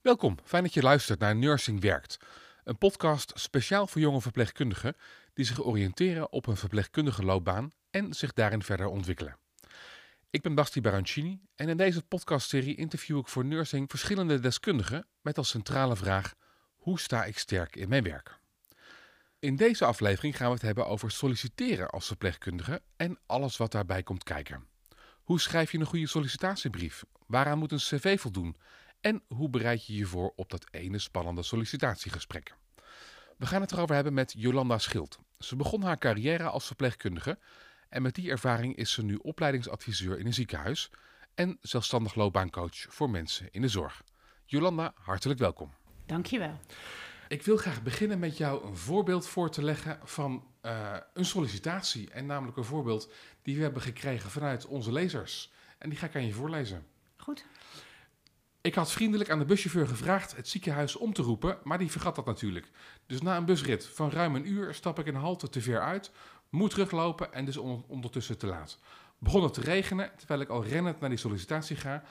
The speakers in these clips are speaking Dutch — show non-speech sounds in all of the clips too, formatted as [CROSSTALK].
Welkom, fijn dat je luistert naar Nursing Werkt. Een podcast speciaal voor jonge verpleegkundigen die zich oriënteren op een verpleegkundige loopbaan en zich daarin verder ontwikkelen. Ik ben Basti Barancini en in deze podcastserie interview ik voor Nursing verschillende deskundigen met als centrale vraag: hoe sta ik sterk in mijn werk? In deze aflevering gaan we het hebben over solliciteren als verpleegkundige en alles wat daarbij komt kijken. Hoe schrijf je een goede sollicitatiebrief? Waaraan moet een cv voldoen? En hoe bereid je je voor op dat ene spannende sollicitatiegesprek? We gaan het erover hebben met Jolanda Schild. Ze begon haar carrière als verpleegkundige en met die ervaring is ze nu opleidingsadviseur in een ziekenhuis en zelfstandig loopbaancoach voor mensen in de zorg. Jolanda, hartelijk welkom. Dankjewel. Ik wil graag beginnen met jou een voorbeeld voor te leggen van uh, een sollicitatie. En namelijk een voorbeeld die we hebben gekregen vanuit onze lezers. En die ga ik aan je voorlezen. Goed. Ik had vriendelijk aan de buschauffeur gevraagd het ziekenhuis om te roepen, maar die vergat dat natuurlijk. Dus na een busrit van ruim een uur stap ik een halte te ver uit, moet teruglopen en dus ondertussen te laat. Begon het te regenen, terwijl ik al rennend naar die sollicitatie ga.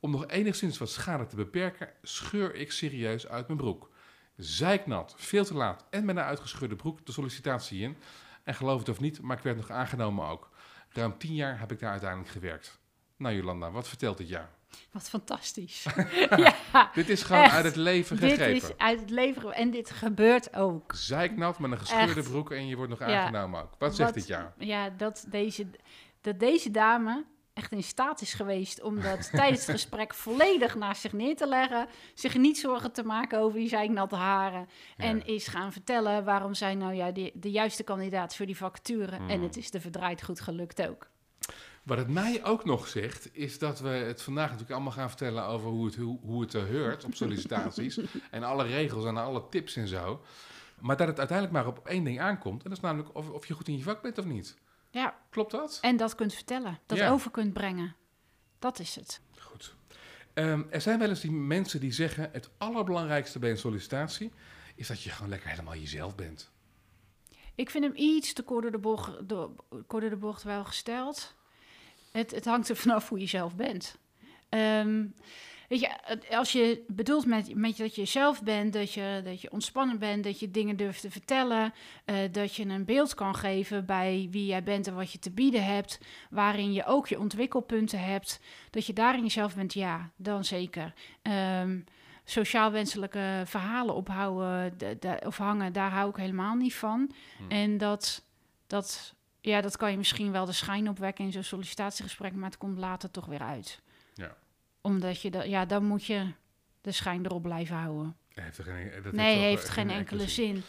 Om nog enigszins wat schade te beperken, scheur ik serieus uit mijn broek. Zijknat, veel te laat en met een uitgescheurde broek de sollicitatie in. En geloof het of niet, maar ik werd nog aangenomen ook. Ruim tien jaar heb ik daar uiteindelijk gewerkt. Nou Jolanda, wat vertelt dit jaar? Wat fantastisch. [LAUGHS] [LAUGHS] ja, dit is gewoon uit het leven gegrepen. Dit is uit het leven en dit gebeurt ook. Zijknat met een gescheurde broek en je wordt nog aangenomen ook. Wat zegt dit jaar? Ja, dat deze, dat deze dame echt in staat is geweest om dat [LAUGHS] tijdens het gesprek volledig naast zich neer te leggen. Zich niet zorgen te maken over die zijknatte haren. En is gaan vertellen waarom zij nou ja de, de juiste kandidaat voor die vacature. En hmm. het is de verdraaid goed gelukt ook. Wat het mij ook nog zegt, is dat we het vandaag natuurlijk allemaal gaan vertellen over hoe het, hoe, hoe het er heurt op sollicitaties. [LAUGHS] en alle regels en alle tips en zo. Maar dat het uiteindelijk maar op één ding aankomt. En dat is namelijk of, of je goed in je vak bent of niet. Ja. Klopt dat? En dat kunt vertellen, dat over kunt brengen. Dat is het. Goed. Ehm, er zijn wel eens die mensen die zeggen: het allerbelangrijkste bij een sollicitatie is dat je gewoon lekker helemaal jezelf bent. Ik vind hem iets te kort door de bocht, door, de bocht wel gesteld. Het, het hangt er vanaf hoe je zelf bent. Um, Weet je, als je bedoelt met, met dat je zelf bent, dat je, dat je ontspannen bent, dat je dingen durft te vertellen, uh, dat je een beeld kan geven bij wie jij bent en wat je te bieden hebt, waarin je ook je ontwikkelpunten hebt, dat je daarin jezelf bent, ja, dan zeker. Um, sociaal wenselijke verhalen ophouden of hangen, daar hou ik helemaal niet van. Hmm. En dat, dat, ja, dat kan je misschien wel de schijn opwekken in zo'n sollicitatiegesprek, maar het komt later toch weer uit. Ja omdat je dat, ja, dan moet je de schijn erop blijven houden. Heeft geen, dat nee, heeft, heeft geen, enkele, zin.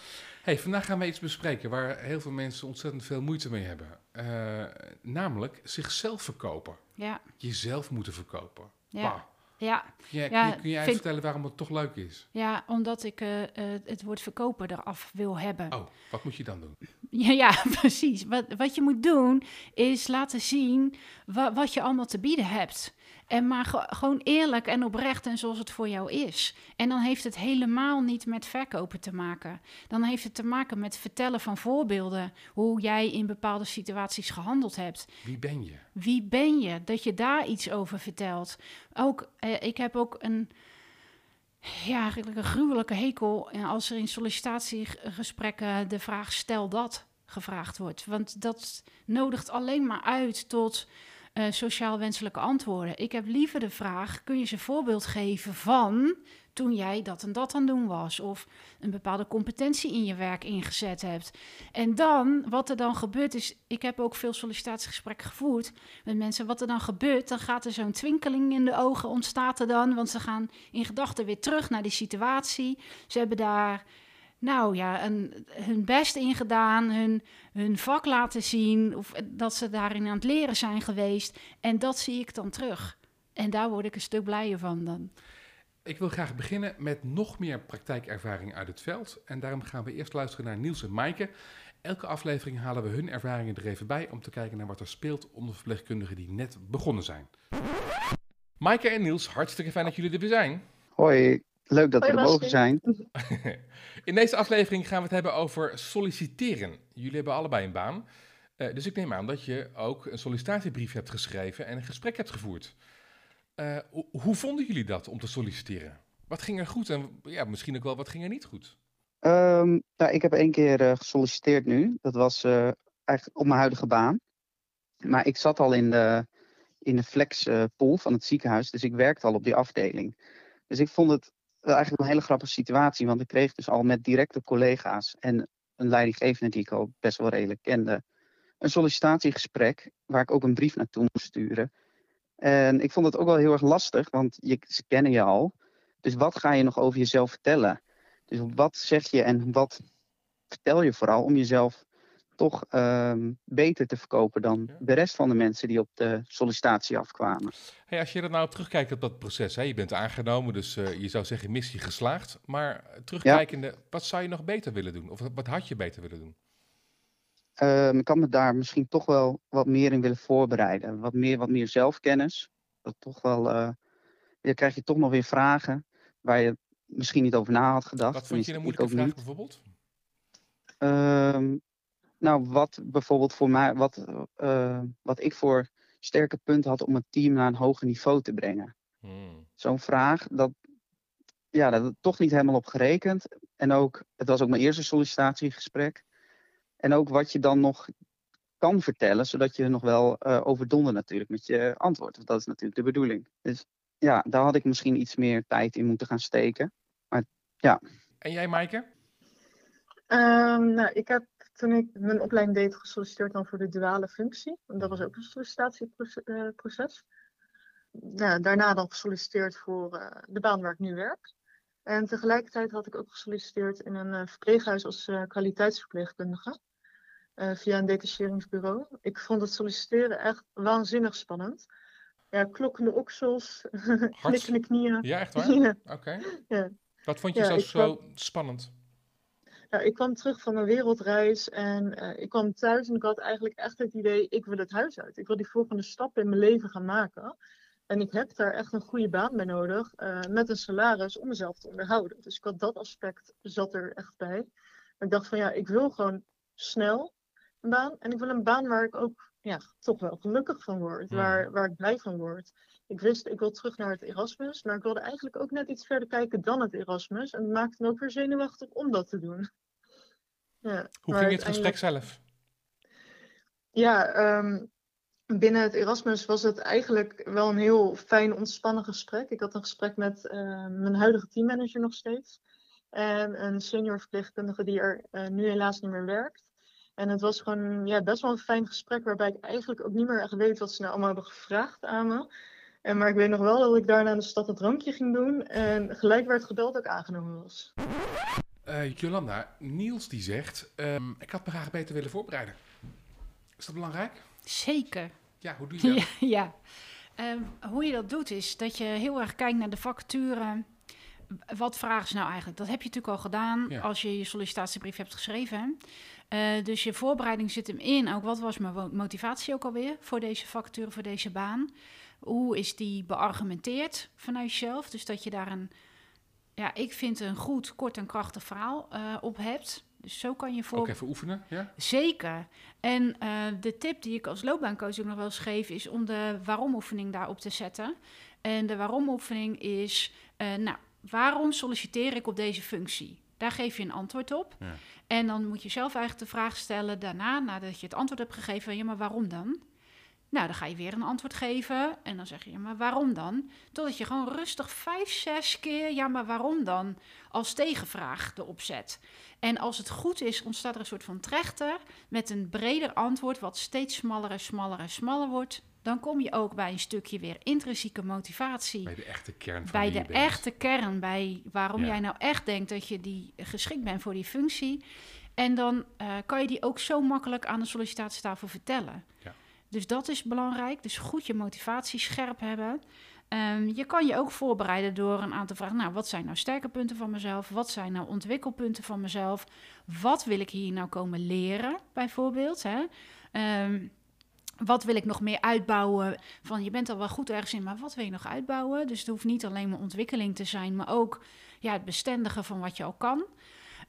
Hey, vandaag gaan we iets bespreken waar heel veel mensen ontzettend veel moeite mee hebben. Uh, namelijk zichzelf verkopen. Ja. Jezelf moeten verkopen. Ja. Ja. Ja, kun jij vind... vertellen waarom het toch leuk is? Ja, omdat ik uh, uh, het woord verkopen eraf wil hebben. Oh, wat moet je dan doen? [LAUGHS] Ja, ja [LAUGHS] precies. Wat, wat je moet doen is laten zien wa wat je allemaal te bieden hebt. En maar gewoon eerlijk en oprecht en zoals het voor jou is. En dan heeft het helemaal niet met verkopen te maken. Dan heeft het te maken met vertellen van voorbeelden. Hoe jij in bepaalde situaties gehandeld hebt. Wie ben je? Wie ben je? Dat je daar iets over vertelt. Ook, eh, ik heb ook een ja, eigenlijk een gruwelijke hekel als er in sollicitatiegesprekken de vraag stel dat gevraagd wordt. Want dat nodigt alleen maar uit tot uh, sociaal wenselijke antwoorden. Ik heb liever de vraag: kun je ze een voorbeeld geven van toen jij dat en dat aan doen was? Of een bepaalde competentie in je werk ingezet hebt. En dan, wat er dan gebeurt, is: ik heb ook veel sollicitatiegesprekken gevoerd met mensen. Wat er dan gebeurt, dan gaat er zo'n twinkeling in de ogen ontstaat er dan, want ze gaan in gedachten weer terug naar die situatie. Ze hebben daar nou ja, een, hun best ingedaan, hun, hun vak laten zien, of dat ze daarin aan het leren zijn geweest. En dat zie ik dan terug. En daar word ik een stuk blijer van dan. Ik wil graag beginnen met nog meer praktijkervaring uit het veld. En daarom gaan we eerst luisteren naar Niels en Maaike. Elke aflevering halen we hun ervaringen er even bij om te kijken naar wat er speelt onder verpleegkundigen die net begonnen zijn. Maaike en Niels, hartstikke fijn dat jullie er weer zijn. Hoi, leuk dat we er mogen zijn. [LAUGHS] In deze aflevering gaan we het hebben over solliciteren. Jullie hebben allebei een baan. Uh, dus ik neem aan dat je ook een sollicitatiebrief hebt geschreven en een gesprek hebt gevoerd. Uh, hoe vonden jullie dat om te solliciteren? Wat ging er goed en ja, misschien ook wel wat ging er niet goed? Um, nou, ik heb één keer uh, gesolliciteerd nu. Dat was uh, eigenlijk op mijn huidige baan. Maar ik zat al in de, in de flexpool uh, van het ziekenhuis, dus ik werkte al op die afdeling. Dus ik vond het eigenlijk een hele grappige situatie, want ik kreeg dus al met directe collega's en een leidinggevende die ik al best wel redelijk kende, een sollicitatiegesprek waar ik ook een brief naartoe moest sturen. En ik vond het ook wel heel erg lastig, want je, ze kennen je al. Dus wat ga je nog over jezelf vertellen? Dus wat zeg je en wat vertel je vooral om jezelf toch uh, beter te verkopen dan ja. de rest van de mensen die op de sollicitatie afkwamen. Hey, als je er nou terugkijkt op dat proces, hè, je bent aangenomen, dus uh, je zou zeggen missie geslaagd. Maar terugkijkende, ja. wat zou je nog beter willen doen? Of wat had je beter willen doen? Uh, ik kan me daar misschien toch wel wat meer in willen voorbereiden. Wat meer, wat meer zelfkennis. Dat toch wel, uh, dan krijg je toch nog weer vragen waar je misschien niet over na had gedacht. Wat vond je een moeilijke vraag bijvoorbeeld? Uh, nou, wat bijvoorbeeld voor mij, wat, uh, wat ik voor sterke punten had om het team naar een hoger niveau te brengen. Hmm. Zo'n vraag, dat, ja, dat toch niet helemaal op gerekend. En ook, het was ook mijn eerste sollicitatiegesprek. En ook wat je dan nog kan vertellen, zodat je nog wel uh, overdonder natuurlijk met je antwoord. Want dat is natuurlijk de bedoeling. Dus ja, daar had ik misschien iets meer tijd in moeten gaan steken. Maar ja. En jij, Maaike? Um, nou, ik heb toen ik mijn opleiding deed gesolliciteerd dan voor de duale functie. Dat was ook een sollicitatieproces. Ja, daarna dan gesolliciteerd voor uh, de baan waar ik nu werk. En tegelijkertijd had ik ook gesolliciteerd in een uh, verpleeghuis als kwaliteitsverpleegkundige. via een detacheringsbureau. Ik vond het solliciteren echt waanzinnig spannend. Ja, klokkende oksels, [LAUGHS] knikkende knieën. Ja, echt waar? [LAUGHS] ja. Oké. Okay. Ja. Wat vond je ja, zo, zo spannend? Nou, ik kwam terug van een wereldreis en uh, ik kwam thuis en ik had eigenlijk echt het idee, ik wil het huis uit. Ik wil die volgende stap in mijn leven gaan maken. En ik heb daar echt een goede baan bij nodig, uh, met een salaris om mezelf te onderhouden. Dus ik had dat aspect, zat er echt bij. Ik dacht van ja, ik wil gewoon snel een baan. En ik wil een baan waar ik ook ja, toch wel gelukkig van word, waar, waar ik blij van word. Ik wist, ik wil terug naar het Erasmus, maar ik wilde eigenlijk ook net iets verder kijken dan het Erasmus. En het maakte me ook weer zenuwachtig om dat te doen. [LAUGHS] Ja, Hoe ging het gesprek zelf? Ja, um, binnen het Erasmus was het eigenlijk wel een heel fijn, ontspannen gesprek. Ik had een gesprek met uh, mijn huidige teammanager nog steeds. En een senior verpleegkundige die er uh, nu helaas niet meer werkt. En het was gewoon ja, best wel een fijn gesprek waarbij ik eigenlijk ook niet meer echt weet wat ze nou allemaal hebben gevraagd aan me. En, maar ik weet nog wel dat ik daarna in de stad een drankje ging doen en gelijk werd gebeld dat ik aangenomen was. Uh, Jolanda, Niels die zegt, um, ik had me graag beter willen voorbereiden. Is dat belangrijk? Zeker. Ja, hoe doe je [LAUGHS] dat? ja, ja. Um, hoe je dat doet is dat je heel erg kijkt naar de vacature. Wat vragen ze nou eigenlijk? Dat heb je natuurlijk al gedaan ja. als je je sollicitatiebrief hebt geschreven. Uh, dus je voorbereiding zit hem in. Ook wat was mijn motivatie ook alweer voor deze vacature, voor deze baan? Hoe is die beargumenteerd vanuit jezelf? Dus dat je daar een, ja, ik vind een goed, kort en krachtig verhaal uh, op hebt. Dus zo kan je voor. Ook even oefenen, ja? Zeker. En uh, de tip die ik als loopbaancoach ook nog wel eens geef, is om de waarom-oefening daarop te zetten. En de waarom-oefening is, uh, nou, waarom solliciteer ik op deze functie? Daar geef je een antwoord op. Ja. En dan moet je zelf eigenlijk de vraag stellen daarna, nadat je het antwoord hebt gegeven, ja, maar waarom dan? Nou, dan ga je weer een antwoord geven en dan zeg je, ja, maar waarom dan? Totdat je gewoon rustig vijf, zes keer, ja, maar waarom dan? Als tegenvraag erop zet. En als het goed is, ontstaat er een soort van trechter met een breder antwoord, wat steeds smaller en smaller en smaller wordt. Dan kom je ook bij een stukje weer intrinsieke motivatie. Bij de echte kern van Bij de echte kern, bij waarom ja. jij nou echt denkt dat je die geschikt bent voor die functie. En dan uh, kan je die ook zo makkelijk aan de sollicitatietafel vertellen. Ja. Dus dat is belangrijk. Dus goed je motivatie scherp hebben. Um, je kan je ook voorbereiden door een aantal vragen. Nou, wat zijn nou sterke punten van mezelf? Wat zijn nou ontwikkelpunten van mezelf? Wat wil ik hier nou komen leren, bijvoorbeeld? Hè? Um, wat wil ik nog meer uitbouwen? Van je bent al wel goed ergens in, maar wat wil je nog uitbouwen? Dus het hoeft niet alleen maar ontwikkeling te zijn, maar ook ja, het bestendigen van wat je al kan.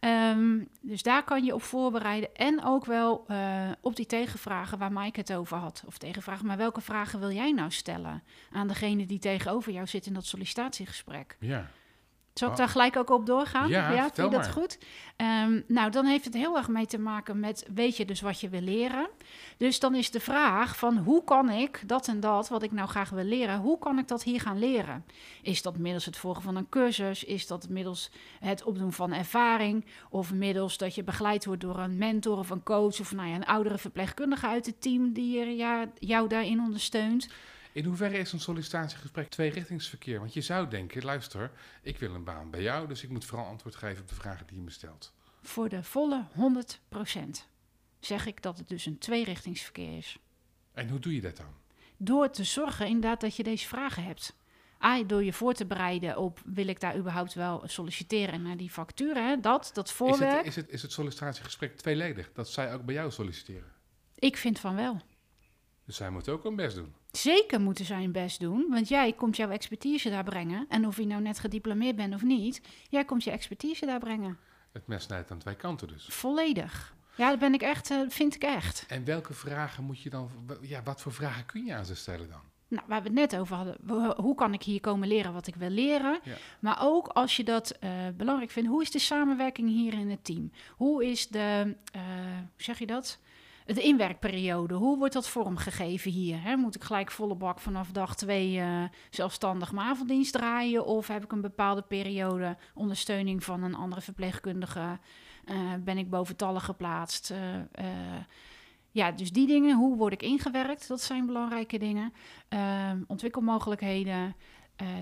Um, dus daar kan je op voorbereiden. En ook wel uh, op die tegenvragen waar Mike het over had. Of tegenvragen, maar welke vragen wil jij nou stellen aan degene die tegenover jou zit in dat sollicitatiegesprek? Ja. Zal ik Oh. daar gelijk ook op doorgaan? Ja, vind vertel je dat goed? Ehm, nou, dan heeft het heel erg mee te maken met, weet je dus wat je wil leren? Dus dan is de vraag van, hoe kan ik dat en dat, wat ik nou graag wil leren, hoe kan ik dat hier gaan leren? Is dat middels het volgen van een cursus? Is dat middels het opdoen van ervaring? Of middels dat je begeleid wordt door een mentor of een coach of nou ja, een oudere verpleegkundige uit het team die er, ja, jou daarin ondersteunt? In hoeverre is een sollicitatiegesprek tweerichtingsverkeer? Want je zou denken, luister, ik wil een baan bij jou, dus ik moet vooral antwoord geven op de vragen die je me stelt. Voor de volle 100% zeg ik dat het dus een tweerichtingsverkeer is. En hoe doe je dat dan? Door te zorgen inderdaad dat je deze vragen hebt. A, door je voor te bereiden op wil ik daar überhaupt wel solliciteren naar die facturen. Dat, dat Is voorwerk. het, is, het, is het sollicitatiegesprek tweeledig? Dat zij ook bij jou solliciteren? Ik vind van wel. Dus zij moeten ook hun best doen. Zeker moeten zij hun best doen, want jij komt jouw expertise daar brengen. En of je nou net gediplomeerd bent of niet, jij komt je expertise daar brengen. Het mes snijdt aan twee kanten dus. Volledig. Ja, dat ben ik echt, eh, vind ik echt. En welke vragen moet je dan... Ja, wat voor vragen kun je aan ze stellen dan? Nou, waar we het net over hadden, hoe kan ik hier komen leren wat ik wil leren? Ja. Maar ook als je dat eh, belangrijk vindt, hoe is de samenwerking hier in het team? Hoe is de, eh, hoe zeg je dat? De inwerkperiode, hoe wordt dat vormgegeven hier? Hè? Moet ik gelijk volle bak vanaf dag twee eh, zelfstandig mijn avonddienst draaien? Of heb ik een bepaalde periode ondersteuning van een andere verpleegkundige? Eh, ben ik boventallig geplaatst? Eh, ja, dus die dingen, hoe word ik ingewerkt? Dat zijn belangrijke dingen. Ehm, ontwikkelmogelijkheden,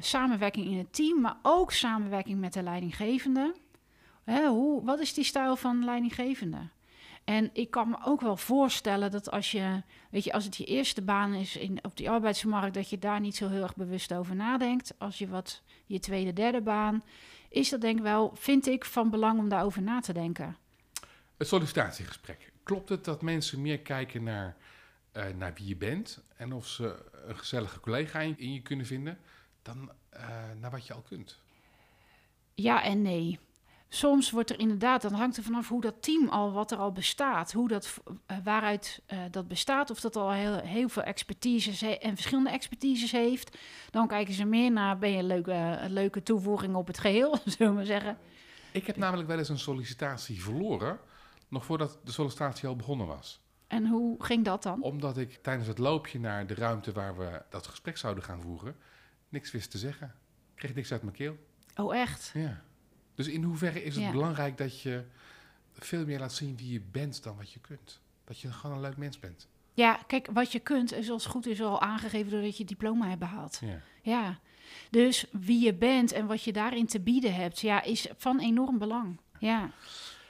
samenwerking in het team, maar ook samenwerking met de leidinggevende. Hoe, wat is die stijl van leidinggevende? En ik kan me ook wel voorstellen dat als je, weet je, als het je eerste baan is in, op die arbeidsmarkt, dat je daar niet zo heel erg bewust over nadenkt. Als je wat je tweede, derde baan, is dat denk ik wel, vind ik, van belang om daarover na te denken. Het sollicitatiegesprek. Klopt het dat mensen meer kijken naar, eh, naar wie je bent en of ze een gezellige collega in, je kunnen vinden, dan eh, naar wat je al kunt? Ja en nee. Soms wordt er inderdaad, dan hangt er vanaf hoe dat team al, wat er al bestaat, hoe dat, eh, waaruit eh, dat bestaat, of dat al heel, heel veel expertises he- en verschillende expertises heeft. Dan kijken ze meer naar, ben je een leuke, een leuke toevoeging op het geheel, [LAUGHS] zullen we maar zeggen. Ik heb namelijk wel eens een sollicitatie verloren, nog voordat de sollicitatie al begonnen was. En hoe ging dat dan? Omdat ik tijdens het loopje naar de ruimte waar we dat gesprek zouden gaan voeren, niks wist te zeggen. Ik kreeg niks uit mijn keel. Oh, echt? Ja. Dus in hoeverre is het Ja. belangrijk dat je veel meer laat zien wie je bent dan wat je kunt? Dat je gewoon een leuk mens bent. Ja, kijk, wat je kunt is als het goed is al aangegeven doordat je diploma hebt behaald. Ja. Ja, dus wie je bent en wat je daarin te bieden hebt, ja, is van enorm belang. Ja.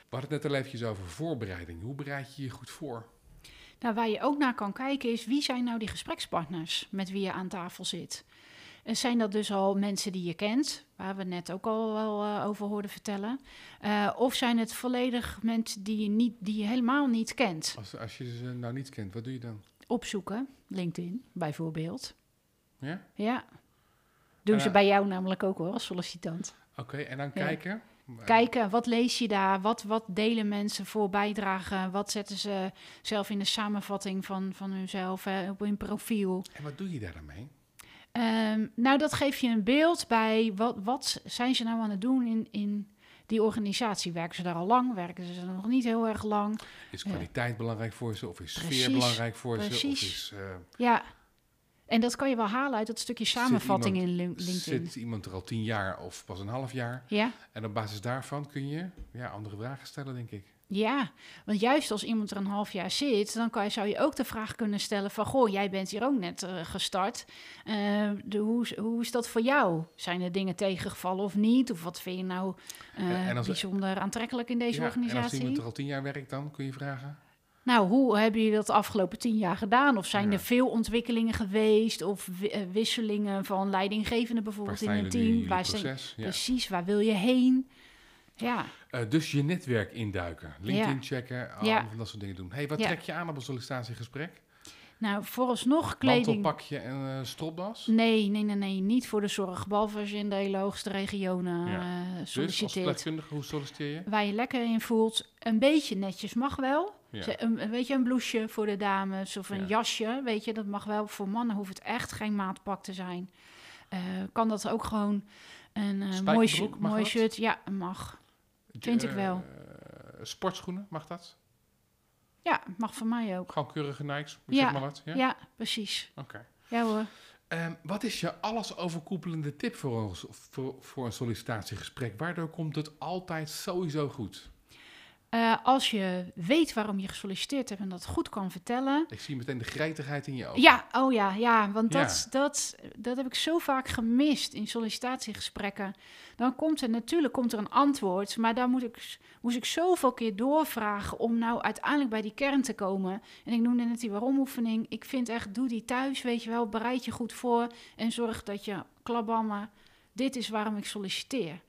We hadden het net al eventjes over voorbereiding. Hoe bereid je je goed voor? Nou, waar je ook naar kan kijken is wie zijn nou die gesprekspartners met wie je aan tafel zit. En zijn dat dus al mensen die je kent, waar we net ook al wel eh, over hoorden vertellen? Eh, of zijn het volledig mensen die je, niet, die je helemaal niet kent? Als, als je ze nou niet kent, wat doe je dan? Opzoeken, LinkedIn bijvoorbeeld. Ja? Ja. Doen En, ze eh, bij jou namelijk ook hoor, als sollicitant. Oké, en dan Ja. kijken. Kijken, wat lees je daar? Wat, wat delen mensen voor bijdragen? Wat zetten ze zelf in de samenvatting van, van hunzelf, hè, op hun profiel? En wat doe je daar dan mee? Ehm, nou, dat geeft je een beeld bij wat, wat zijn ze nou aan het doen in, in die organisatie. Werken ze daar al lang? Werken ze er nog niet heel erg lang? Is kwaliteit belangrijk voor ze? Of is sfeer Precies, belangrijk voor ze? Of precies. is, eh, Ja, en dat kan je wel halen uit dat stukje samenvatting in Lin- LinkedIn. zit iemand er al tien jaar of pas een half jaar? Ja, En op basis daarvan kun je ja, andere vragen stellen, denk ik. Ja, want juist als iemand er een half jaar zit, dan kan je, zou je ook de vraag kunnen stellen van... Goh, jij bent hier ook net eh, gestart. Eh, de, hoe, is- hoe is dat voor jou? Zijn er dingen tegengevallen of niet? Of wat vind je nou En- als- bijzonder aantrekkelijk in deze ja, en als organisatie? iemand er al tien jaar werkt, dan kun je vragen. Nou, hoe hebben jullie dat de afgelopen tien jaar gedaan? Of zijn Ja. er veel ontwikkelingen geweest? Of wi- wisselingen van leidinggevende Waar bijvoorbeeld in een team? Waar zijn? Ja. Precies, waar wil je heen? Ja, Eh, dus je netwerk induiken. LinkedIn Ja. checken, Ja. allemaal van dat soort dingen doen. hey, wat Ja. trek je aan op een sollicitatiegesprek? nou vooralsnog kleding... Mantelpakje en eh stropdas? Nee, nee, nee, nee, niet voor de zorg. Behalve als je in de hele hoogste regionen Ja. eh, Dus als solliciteert. hoe solliciteer je? Waar je lekker in voelt. Een beetje netjes mag wel. Ja. Een, weet je, een blouseje voor de dames of een Ja. jasje, weet je, dat mag wel. Voor mannen hoeft het echt geen maatpak te zijn. Kan dat ook gewoon Een mooi, shirt- mag mooi shirt, ja, mag. Vind ik Eh, wel. sportschoenen, mag dat? Ja, mag van mij ook. Gewoon keurige Nikes, Ja, zeg maar wat. Ja? Ja, precies. Oké. Ja hoor. Ehm, wat is je alles overkoepelende tip voor voor, voor een sollicitatiegesprek? Waardoor komt het altijd sowieso goed? Eh, als je weet waarom je gesolliciteerd hebt en dat goed kan vertellen. Ik zie meteen de grijtigheid in je ogen. Ja, oh ja, ja. Want dat. Dat, dat heb ik zo vaak gemist in sollicitatiegesprekken. Dan komt er natuurlijk komt er een antwoord, maar daar moet ik, moest ik zoveel keer doorvragen om nou uiteindelijk bij die kern te komen. En ik noemde net die waarom-oefening. Ik vind echt, doe die thuis, weet je wel. Bereid je goed voor en zorg dat je klabammen, dit is waarom ik solliciteer.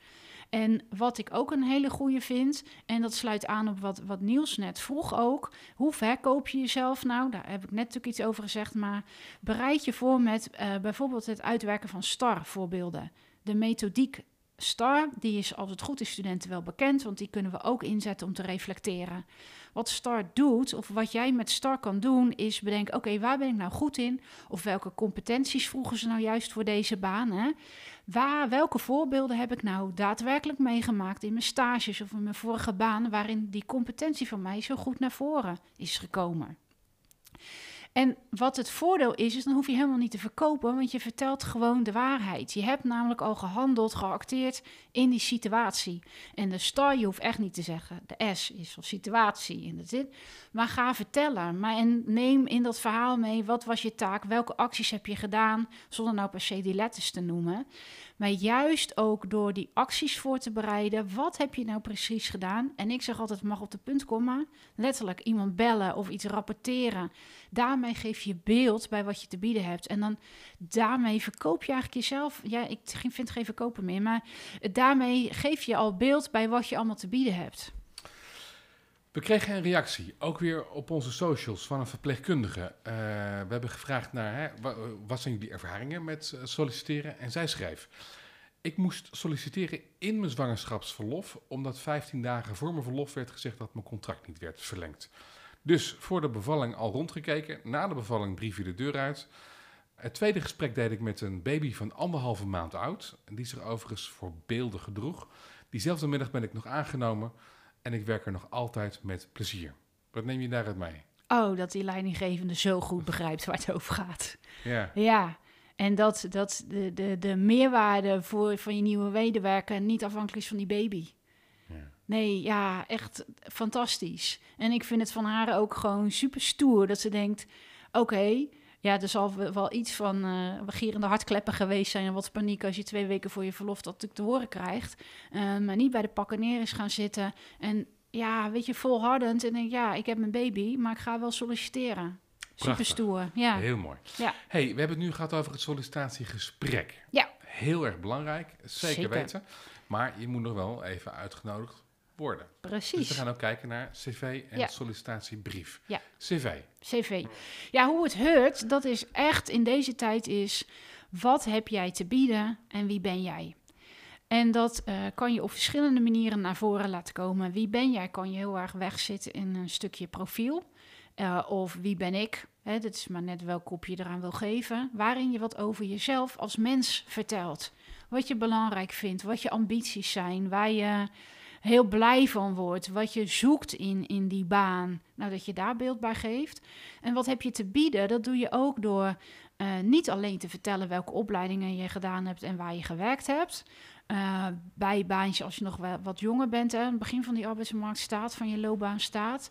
En wat ik ook een hele goede vind, en dat sluit aan op wat, wat Niels net vroeg ook. Hoe verkoop je jezelf nou? Daar heb ik net natuurlijk iets over gezegd, maar bereid je voor met eh, bijvoorbeeld het uitwerken van STAR-voorbeelden. De methodiek STAR, die is als het goed is studenten wel bekend, want die kunnen we ook inzetten om te reflecteren. Wat STAR doet, of wat jij met STAR kan doen, is bedenken: oké, waar ben ik nou goed in? Of welke competenties vroegen ze nou juist voor deze baan? Hè? Waar, welke voorbeelden heb ik nou daadwerkelijk meegemaakt in mijn stages of in mijn vorige baan, waarin die competentie van mij zo goed naar voren is gekomen? En wat het voordeel is, is dan hoef je helemaal niet te verkopen, want je vertelt gewoon de waarheid. Je hebt namelijk al gehandeld, geacteerd in die situatie. En de star, je hoeft echt niet te zeggen. De S is van situatie in de zin. Maar ga vertellen. Maar en neem in dat verhaal mee, wat was je taak? Welke acties heb je gedaan? Zonder nou per se die letters te noemen. Maar juist ook door die acties voor te bereiden. Wat heb je nou precies gedaan? En ik zeg altijd, mag op de punt komen. Letterlijk iemand bellen of iets rapporteren. Daarmee geef je beeld bij wat je te bieden hebt. En dan daarmee verkoop je eigenlijk jezelf. Ja, ik vind geen verkopen meer. Maar daarmee geef je al beeld bij wat je allemaal te bieden hebt. We kregen een reactie, ook weer op onze socials, van een verpleegkundige. Eh, we hebben gevraagd naar, hè, wa- wat zijn jullie ervaringen met eh, solliciteren? En zij schreef, ik moest solliciteren in mijn zwangerschapsverlof, omdat 15 dagen voor mijn verlof werd gezegd dat mijn contract niet werd verlengd. Dus voor de bevalling al rondgekeken, na de bevalling briefje de deur uit. Het tweede gesprek deed ik met een baby van anderhalve maand oud, die zich overigens voor beelden gedroeg. Diezelfde middag ben ik nog aangenomen en ik werk er nog altijd met plezier. Wat neem je daaruit mee? Oh, dat die leidinggevende zo goed begrijpt waar het over gaat. Ja, Ja, en dat, dat de, de, de meerwaarde voor, van je nieuwe medewerker niet afhankelijk is van die baby. ja. Nee, ja, echt fantastisch. En ik vind het van haar ook gewoon super stoer dat ze denkt: oké, ja, er zal wel- iets van eh gierende hartkleppen geweest zijn en wat paniek als je twee weken voor je verlof dat natuurlijk te horen krijgt. Eh, maar niet bij de pakken neer is gaan zitten en ja, weet je, volhardend en denk ja, ik heb mijn baby, maar ik ga wel solliciteren. Super stoer, ja. Heel mooi. Ja. hey, we hebben het nu gehad over het sollicitatiegesprek. Ja. Heel erg belangrijk, zeker, Zeker. weten. Maar je moet nog wel even uitgenodigd worden. Dus Precies. we gaan ook kijken naar cv en Ja. sollicitatiebrief. Ja. CV. CV. Ja, hoe het heurt, dat is echt in deze tijd is... wat heb jij te bieden en wie ben jij? En dat eh, kan je op verschillende manieren naar voren laten komen. Wie ben jij kan je heel erg wegzitten in een stukje profiel. Eh, of wie ben ik? Hè, dat is maar net welk kop je eraan wil geven. Waarin je wat over jezelf als mens vertelt. Wat je belangrijk vindt, wat je ambities zijn, waar je heel blij van wordt, wat je zoekt in, in die baan. Nou, dat je daar beeld bij geeft. En wat heb je te bieden? Dat doe je ook door eh, niet alleen te vertellen welke opleidingen je gedaan hebt en waar je gewerkt hebt. Eh, bij baantje als je nog wat jonger bent, aan het begin van die arbeidsmarkt staat, van je loopbaan staat.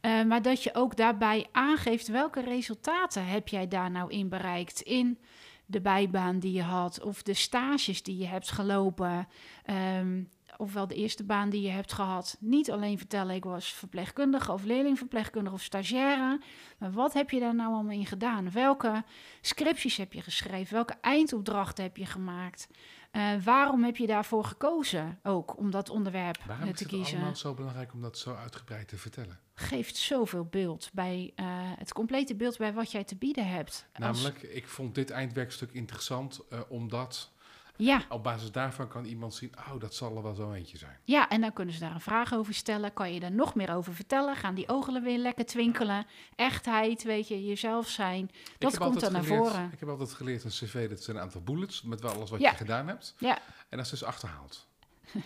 Eh, maar dat je ook daarbij aangeeft welke resultaten heb jij daar nou in bereikt in de bijbaan die je had of de stages die je hebt gelopen. Ehm, ofwel de eerste baan die je hebt gehad. Niet alleen vertellen ik was verpleegkundige of leerlingverpleegkundige of stagiaire. Maar wat heb je daar nou allemaal in gedaan? Welke scripties heb je geschreven? Welke eindopdrachten heb je gemaakt? Eh, waarom heb je daarvoor gekozen ook om dat onderwerp Waarom eh, is te het kiezen? allemaal zo belangrijk om dat zo uitgebreid te vertellen? Geeft zoveel beeld bij eh, het complete beeld bij wat jij te bieden hebt. Als- Namelijk, ik vond dit eindwerkstuk interessant omdat Ja, Op basis daarvan kan iemand zien, oh, dat zal er wel zo eentje zijn. ja, en dan kunnen ze daar een vraag over stellen. Kan je er nog meer over vertellen? Gaan die ogen weer lekker twinkelen? Echtheid, weet je, jezelf zijn. Dat komt er naar voren. Ik heb altijd geleerd een cv, dat zijn een aantal bullets met wel alles wat Ja. je gedaan hebt. Ja, En dat is dus achterhaald. [LAUGHS]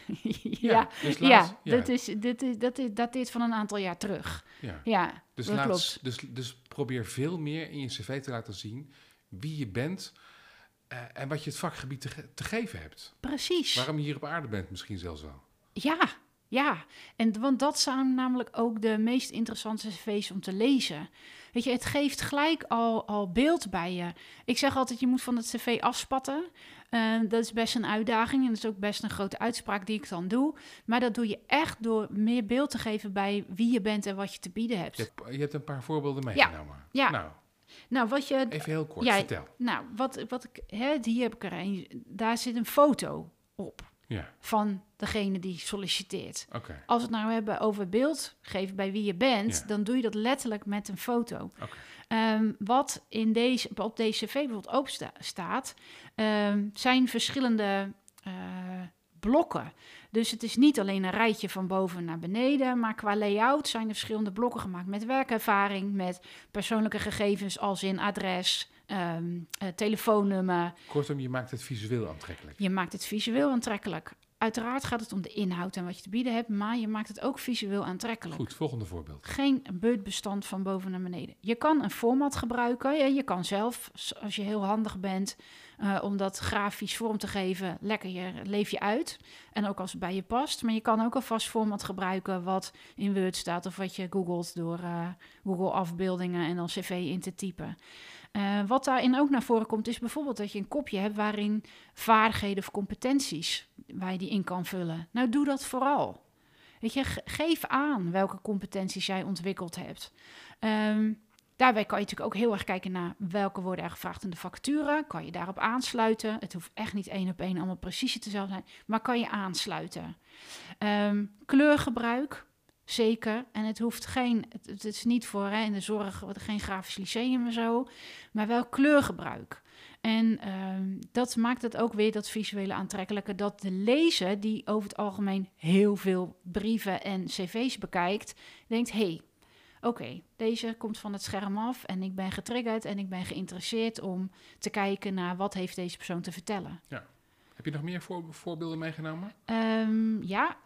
ja, dus ja, laat- ja, Dat, is, dit is, dat, is, dat is van een aantal jaar terug. ja. Ja, Dus, klopt. dus, dus probeer veel meer in je cv te laten zien wie je bent en wat je het vakgebied te, ge- te geven hebt. Precies. Waarom je hier op aarde bent misschien zelfs wel. Ja, ja. En, want dat zijn namelijk ook de meest interessante cv's om te lezen. Weet je, het geeft gelijk al, al beeld bij je. Ik zeg altijd, je moet van het cv afspatten. Eh, dat is best een uitdaging en dat is ook best een grote uitspraak die ik dan doe. Maar dat doe je echt door meer beeld te geven bij wie je bent en wat je te bieden hebt. Je hebt, je hebt een paar voorbeelden meegenomen. Ja. Nou, Nou, wat je even heel kort, Ja, vertel. Nou, wat, wat ik, hè, hier heb ik er een. Daar zit een foto op Ja, van degene die solliciteert. Als we het nou hebben over beeld geven bij wie je bent, Ja. dan doe je dat letterlijk met een foto. Ehm, wat in deze, op deze cv bijvoorbeeld ook sta- staat, ehm, zijn verschillende eh, blokken. Dus het is niet alleen een rijtje van boven naar beneden, maar qua layout zijn er verschillende blokken gemaakt met werkervaring, met persoonlijke gegevens als in adres, ehm, eh, telefoonnummer. Kortom, je maakt het visueel aantrekkelijk. Je maakt het visueel aantrekkelijk. Uiteraard gaat het om de inhoud en wat je te bieden hebt, maar je maakt het ook visueel aantrekkelijk. Goed, volgende voorbeeld. Geen beutbestand van boven naar beneden. Je kan een format gebruiken. Je kan zelf, als je heel handig bent, eh, om dat grafisch vorm te geven, lekker je, leef je uit. En ook als het bij je past. Maar je kan ook een vast format gebruiken wat in Word staat of wat je googelt door eh, Google afbeeldingen en dan cv in te typen. Eh, wat daarin ook naar voren komt, is bijvoorbeeld dat je een kopje hebt waarin vaardigheden of competenties, waar je die in kan vullen. Nou, doe dat vooral. Weet je, ge- geef aan welke competenties jij ontwikkeld hebt. Ehm, daarbij kan je natuurlijk ook heel erg kijken naar welke worden er gevraagd in de vacature. Kan je daarop aansluiten? Het hoeft echt niet één op één allemaal precies hetzelfde zijn, maar kan je aansluiten? Ehm, kleurgebruik, zeker. En het hoeft geen, het, is niet voor hè, in de zorg, geen grafisch lyceum en zo, maar wel kleurgebruik. En ehm, dat maakt het ook weer dat visuele aantrekkelijke, dat de lezer, die over het algemeen heel veel brieven en cv's bekijkt, denkt: hé, hey, oké, deze komt van het scherm af en ik ben getriggerd en ik ben geïnteresseerd om te kijken naar wat heeft deze persoon te vertellen. Heb je nog meer voor, voorbeelden meegenomen? Ehm, ja,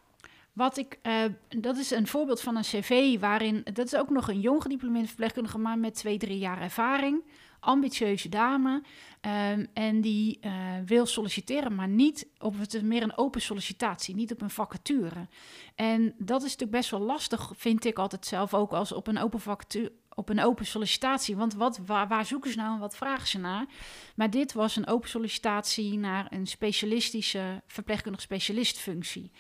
wat ik, eh, dat is een voorbeeld van een cv waarin, dat is ook nog een jong gediplomeerde verpleegkundige, maar met twee, drie jaar ervaring. Ambitieuze dame. ehm, en die eh, wil solliciteren, maar niet op het meer een open sollicitatie, niet op een vacature. En dat is natuurlijk best wel lastig, vind ik altijd zelf ook als op een open vacature. Op een open sollicitatie. Want wat, waar, waar zoeken ze nou en wat vragen ze naar? Maar dit was een open sollicitatie naar een specialistische verpleegkundig specialistfunctie.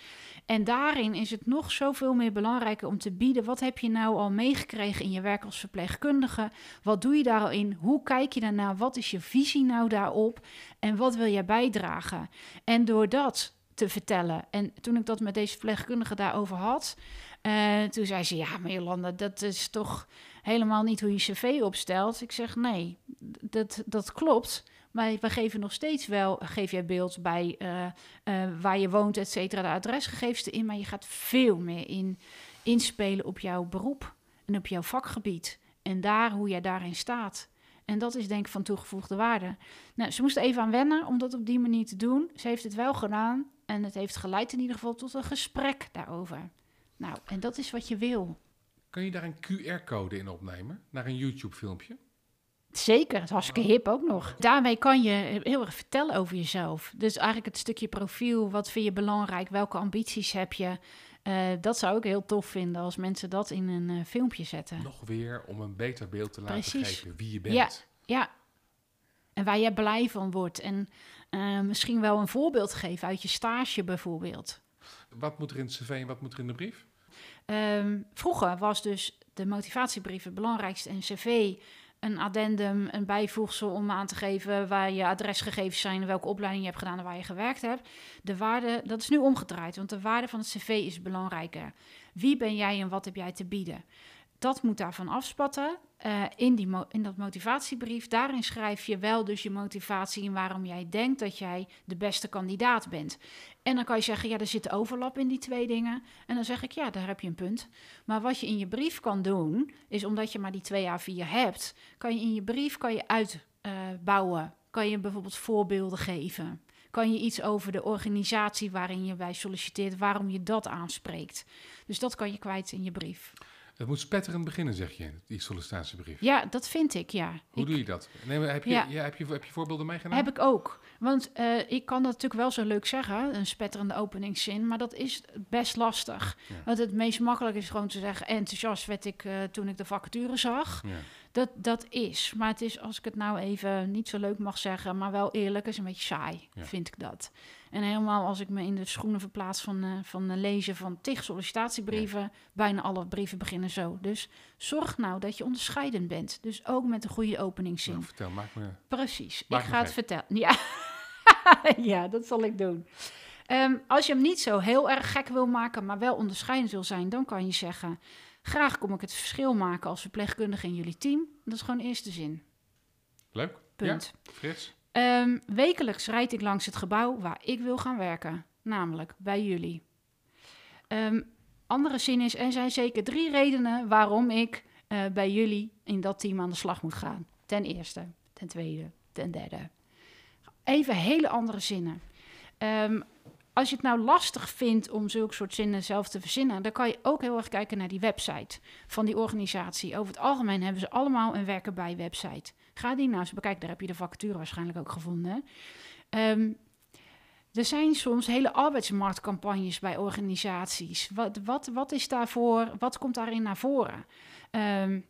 En daarin is het nog zoveel meer belangrijker om te bieden. Wat heb je nou al meegekregen in je werk als verpleegkundige? Wat doe je daar al in? Hoe kijk je daarnaar? Wat is je visie nou daarop? En wat wil jij bijdragen? En door dat te vertellen. En toen ik dat met deze verpleegkundige daarover had, eh, toen zei ze: Ja, maar dat is toch helemaal niet hoe je cv opstelt. Ik zeg: Nee, dat, dat klopt. Maar we geven nog steeds wel, geef jij beeld bij eh, eh, waar je woont, et cetera, de adresgegevens erin. Maar je gaat veel meer in, inspelen op jouw beroep en op jouw vakgebied. En daar, hoe jij daarin staat. En dat is denk ik van toegevoegde waarde. Nou, ze moest even aan wennen om dat op die manier te doen. Ze heeft het wel gedaan en het heeft geleid in ieder geval tot een gesprek daarover. Nou, en dat is wat je wil. Kan je daar een QR-code in opnemen? Naar een YouTube-filmpje? Zeker, het is hartstikke hip ook nog. Daarmee kan je heel erg vertellen over jezelf. Dus eigenlijk het stukje profiel, wat vind je belangrijk, welke ambities heb je. Eh, dat zou ik heel tof vinden als mensen dat in een eh, filmpje zetten. Nog weer om een beter beeld te laten Precies. geven wie je bent. Ja. Ja, en waar jij blij van wordt. En eh, misschien wel een voorbeeld geven uit je stage bijvoorbeeld. Wat moet er in het cv en wat moet er in de brief? Ehm, vroeger was dus de motivatiebrief het belangrijkste en cv een addendum, een bijvoegsel om aan te geven waar je adresgegevens zijn, welke opleiding je hebt gedaan en waar je gewerkt hebt. De waarde, dat is nu omgedraaid, want de waarde van het cv is belangrijker. Wie ben jij en wat heb jij te bieden? Dat moet daarvan afspatten. Eh, in, die in dat motivatiebrief, daarin schrijf je wel dus je motivatie en waarom jij denkt dat jij de beste kandidaat bent. En dan kan je zeggen, ja, er zit overlap in die twee dingen. En dan zeg ik, ja, daar heb je een punt. Maar wat je in je brief kan doen, is omdat je maar die twee A4 hebt, kan je in je brief kan je uitbouwen. kan je bijvoorbeeld voorbeelden geven. Kan je iets over de organisatie waarin je bij solliciteert, waarom je dat aanspreekt. Dus dat kan je kwijt in je brief. Het moet spetterend beginnen, zeg je, die sollicitatiebrief. Ja, dat vind ik, ja. Hoe ik, doe je dat? Nee, heb, je, Ja. ja, heb, je, heb je voorbeelden meegenomen? Heb ik ook. Want eh, ik kan dat natuurlijk wel zo leuk zeggen, een spetterende openingszin, maar dat is best lastig. Ja. Want het meest makkelijk is gewoon te zeggen, enthousiast werd ik eh, toen ik de vacature zag. Dat, dat is. Maar het is, als ik het nou even niet zo leuk mag zeggen, maar wel eerlijk, is een beetje saai, Ja. vind ik dat. En helemaal als ik me in de schoenen verplaats van, eh, van eh, lezen van tig sollicitatiebrieven, bijna alle brieven beginnen zo. Dus zorg nou dat je onderscheidend bent. Dus ook met een goede openingszin. Nou, vertel, maak me... Precies, Maak ik me ga het vertellen. Ja. [LAUGHS] ja, dat zal ik doen. Ehm, als je hem niet zo heel erg gek wil maken, maar wel onderscheidend wil zijn, dan kan je zeggen: Graag kom ik het verschil maken als verpleegkundige in jullie team. Dat is gewoon de eerste zin. Leuk? Punt. Ja, Frits? Ehm, wekelijks rijd ik langs het gebouw waar ik wil gaan werken, namelijk bij jullie. Ehm, andere zin is: Er zijn zeker drie redenen waarom ik eh, bij jullie in dat team aan de slag moet gaan. Ten eerste, ten tweede, ten derde. Even hele andere zinnen. Ehm, als je het nou lastig vindt om zulke soort zinnen zelf te verzinnen, dan kan je ook heel erg kijken naar die website van die organisatie. Over het algemeen hebben ze allemaal een werken bij website. Ga die nou eens bekijken, daar heb je de vacature waarschijnlijk ook gevonden. Ehm, er zijn soms hele arbeidsmarktcampagnes bij organisaties. Wat, wat, wat is daarvoor, wat komt daarin naar voren? Ehm,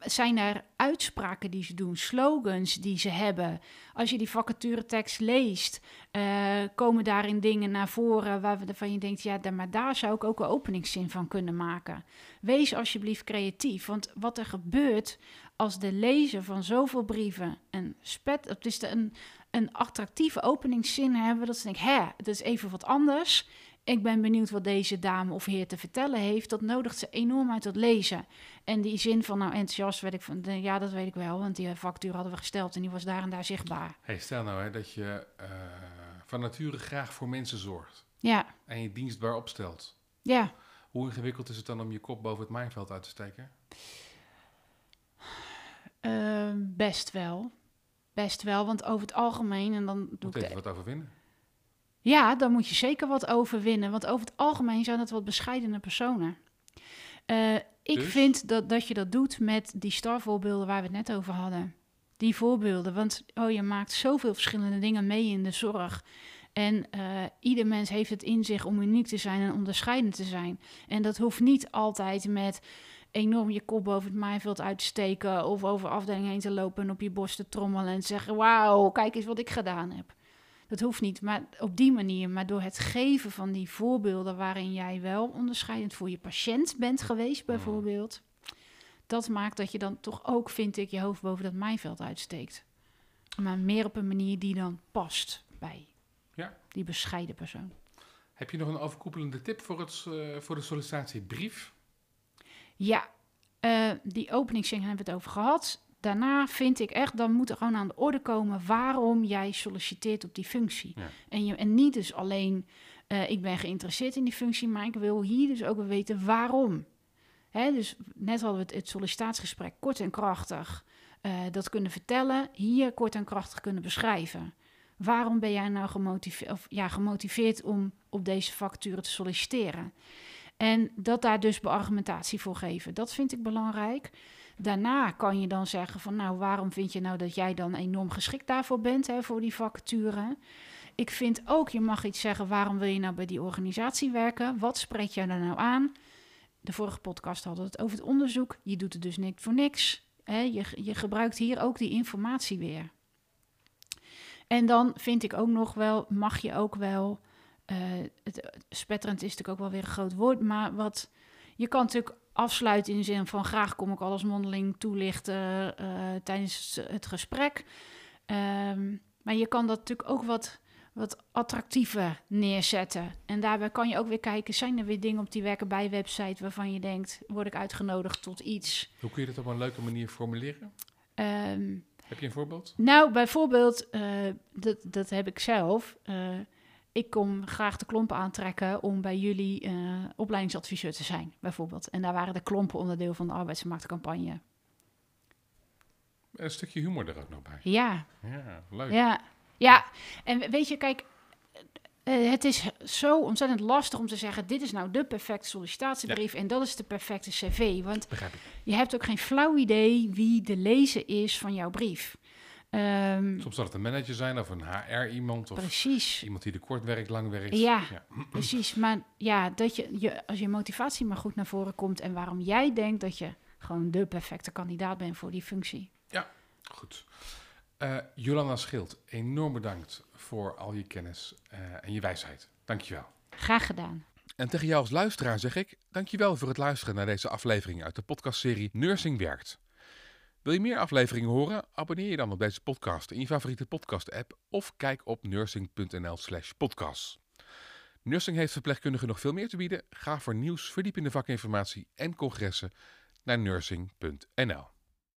zijn er uitspraken die ze doen, slogans die ze hebben? Als je die vacaturetekst leest, eh, komen daarin dingen naar voren waarvan je denkt, ja, maar daar zou ik ook een openingszin van kunnen maken. Wees alsjeblieft creatief, want wat er gebeurt als de lezer van zoveel brieven een spet, het is een, een attractieve openingszin hebben, dat ze denken, hè, het is even wat anders. Ik ben benieuwd wat deze dame of heer te vertellen heeft. Dat nodigt ze enorm uit tot lezen. En die zin van, nou enthousiast werd ik van, de- ja, dat weet ik wel, want die factuur hadden we gesteld en die was daar en daar zichtbaar. Hey, stel nou hè, dat je eh, van nature graag voor mensen zorgt. Ja, En je dienstbaar opstelt. ja. Hoe ingewikkeld is het dan om je kop boven het mijnveld uit te steken? Ehm, best wel. Best wel, want over het algemeen, en dan doe Moet ik even de- wat overwinnen. Ja, dan moet je zeker wat overwinnen. Want over het algemeen zijn dat wat bescheidene personen. Eh, ik Dus? vind dat, dat je dat doet met die starvoorbeelden waar we het net over hadden. Die voorbeelden. Want oh, je maakt zoveel verschillende dingen mee in de zorg. En eh, ieder mens heeft het in zich om uniek te zijn en onderscheidend te zijn. En dat hoeft niet altijd met enorm je kop boven het maaiveld uit te steken... of over afdelingen heen te lopen en op je borst te trommelen... en te zeggen, wauw, kijk eens wat ik gedaan heb. Dat hoeft niet, maar op die manier. Maar door het geven van die voorbeelden waarin jij wel onderscheidend voor je patiënt bent geweest, bijvoorbeeld. Dat maakt dat je dan toch ook, vind ik, je hoofd boven dat maaiveld uitsteekt. Maar meer op een manier die dan past bij Ja. die bescheiden persoon. Heb je nog een overkoepelende tip voor, het, eh, voor de sollicitatiebrief? Ja, eh, die openingszin hebben we het over gehad. Daarna vind ik echt, dan moet er gewoon aan de orde komen waarom jij solliciteert op die functie. Ja. En, je, en niet dus alleen, eh, ik ben geïnteresseerd in die functie, maar ik wil hier dus ook wel weten waarom. Hè, dus net hadden we het, het sollicitatiegesprek kort en krachtig eh, dat kunnen vertellen, hier kort en krachtig kunnen beschrijven. Waarom ben jij nou gemotiveerd, of, ja, gemotiveerd om op deze vacature te solliciteren? En dat daar dus beargumentatie voor geven. Dat vind ik belangrijk. Daarna kan je dan zeggen van nou, waarom vind je nou dat jij dan enorm geschikt daarvoor bent, hè, voor die vacature? Ik vind ook, je mag iets zeggen, waarom wil je nou bij die organisatie werken? Wat spreekt jou daar nou aan? De vorige podcast hadden we het over het onderzoek. Je doet het dus niet voor niks. Hè? Je, je gebruikt hier ook die informatie weer. En dan vind ik ook nog wel, mag je ook wel, eh, het, spetterend is natuurlijk ook wel weer een groot woord, maar wat je kan natuurlijk afsluiten in de zin van graag kom ik alles mondeling toelichten eh, tijdens het gesprek. Ehm, maar je kan dat natuurlijk ook wat, wat attractiever neerzetten. En daarbij kan je ook weer kijken, zijn er weer dingen op die werken bij website waarvan je denkt, word ik uitgenodigd tot iets? Hoe kun je dat op een leuke manier formuleren? Ehm, Heb je een voorbeeld? nou, bijvoorbeeld, eh, dat, dat heb ik zelf. Eh, ik kom graag de klompen aantrekken om bij jullie eh, opleidingsadviseur te zijn, bijvoorbeeld. En daar waren de klompen onderdeel van de arbeidsmarktcampagne. Een stukje humor er ook nog bij. Ja, Ja, leuk. Ja, ja. En weet je, kijk, eh, het is zo ontzettend lastig om te zeggen: dit is nou de perfecte sollicitatiebrief en dat is de perfecte cv. Want je hebt ook geen flauw idee wie de lezer is van jouw brief. Ehm, Soms zal het een manager zijn of een HR-iemand of precies. iemand die de kort werkt, lang werkt. Ja. [CLEARS THROAT] Precies, maar ja, dat je, je, als je motivatie maar goed naar voren komt en waarom jij denkt dat je gewoon de perfecte kandidaat bent voor die functie. Goed. Eh, Jolanda Schild, enorm bedankt voor al je kennis eh, en je wijsheid. Dankjewel. Graag gedaan. En tegen jou als luisteraar zeg ik dankjewel voor het luisteren naar deze aflevering uit de podcastserie Nursing Werkt. Wil je meer afleveringen horen? Abonneer je dan op deze podcast in je favoriete podcast-app of kijk op nursing.nl slash podcast. Nursing heeft verpleegkundigen nog veel meer te bieden. Ga voor nieuws, verdiepende vakinformatie en congressen naar nursing.nl.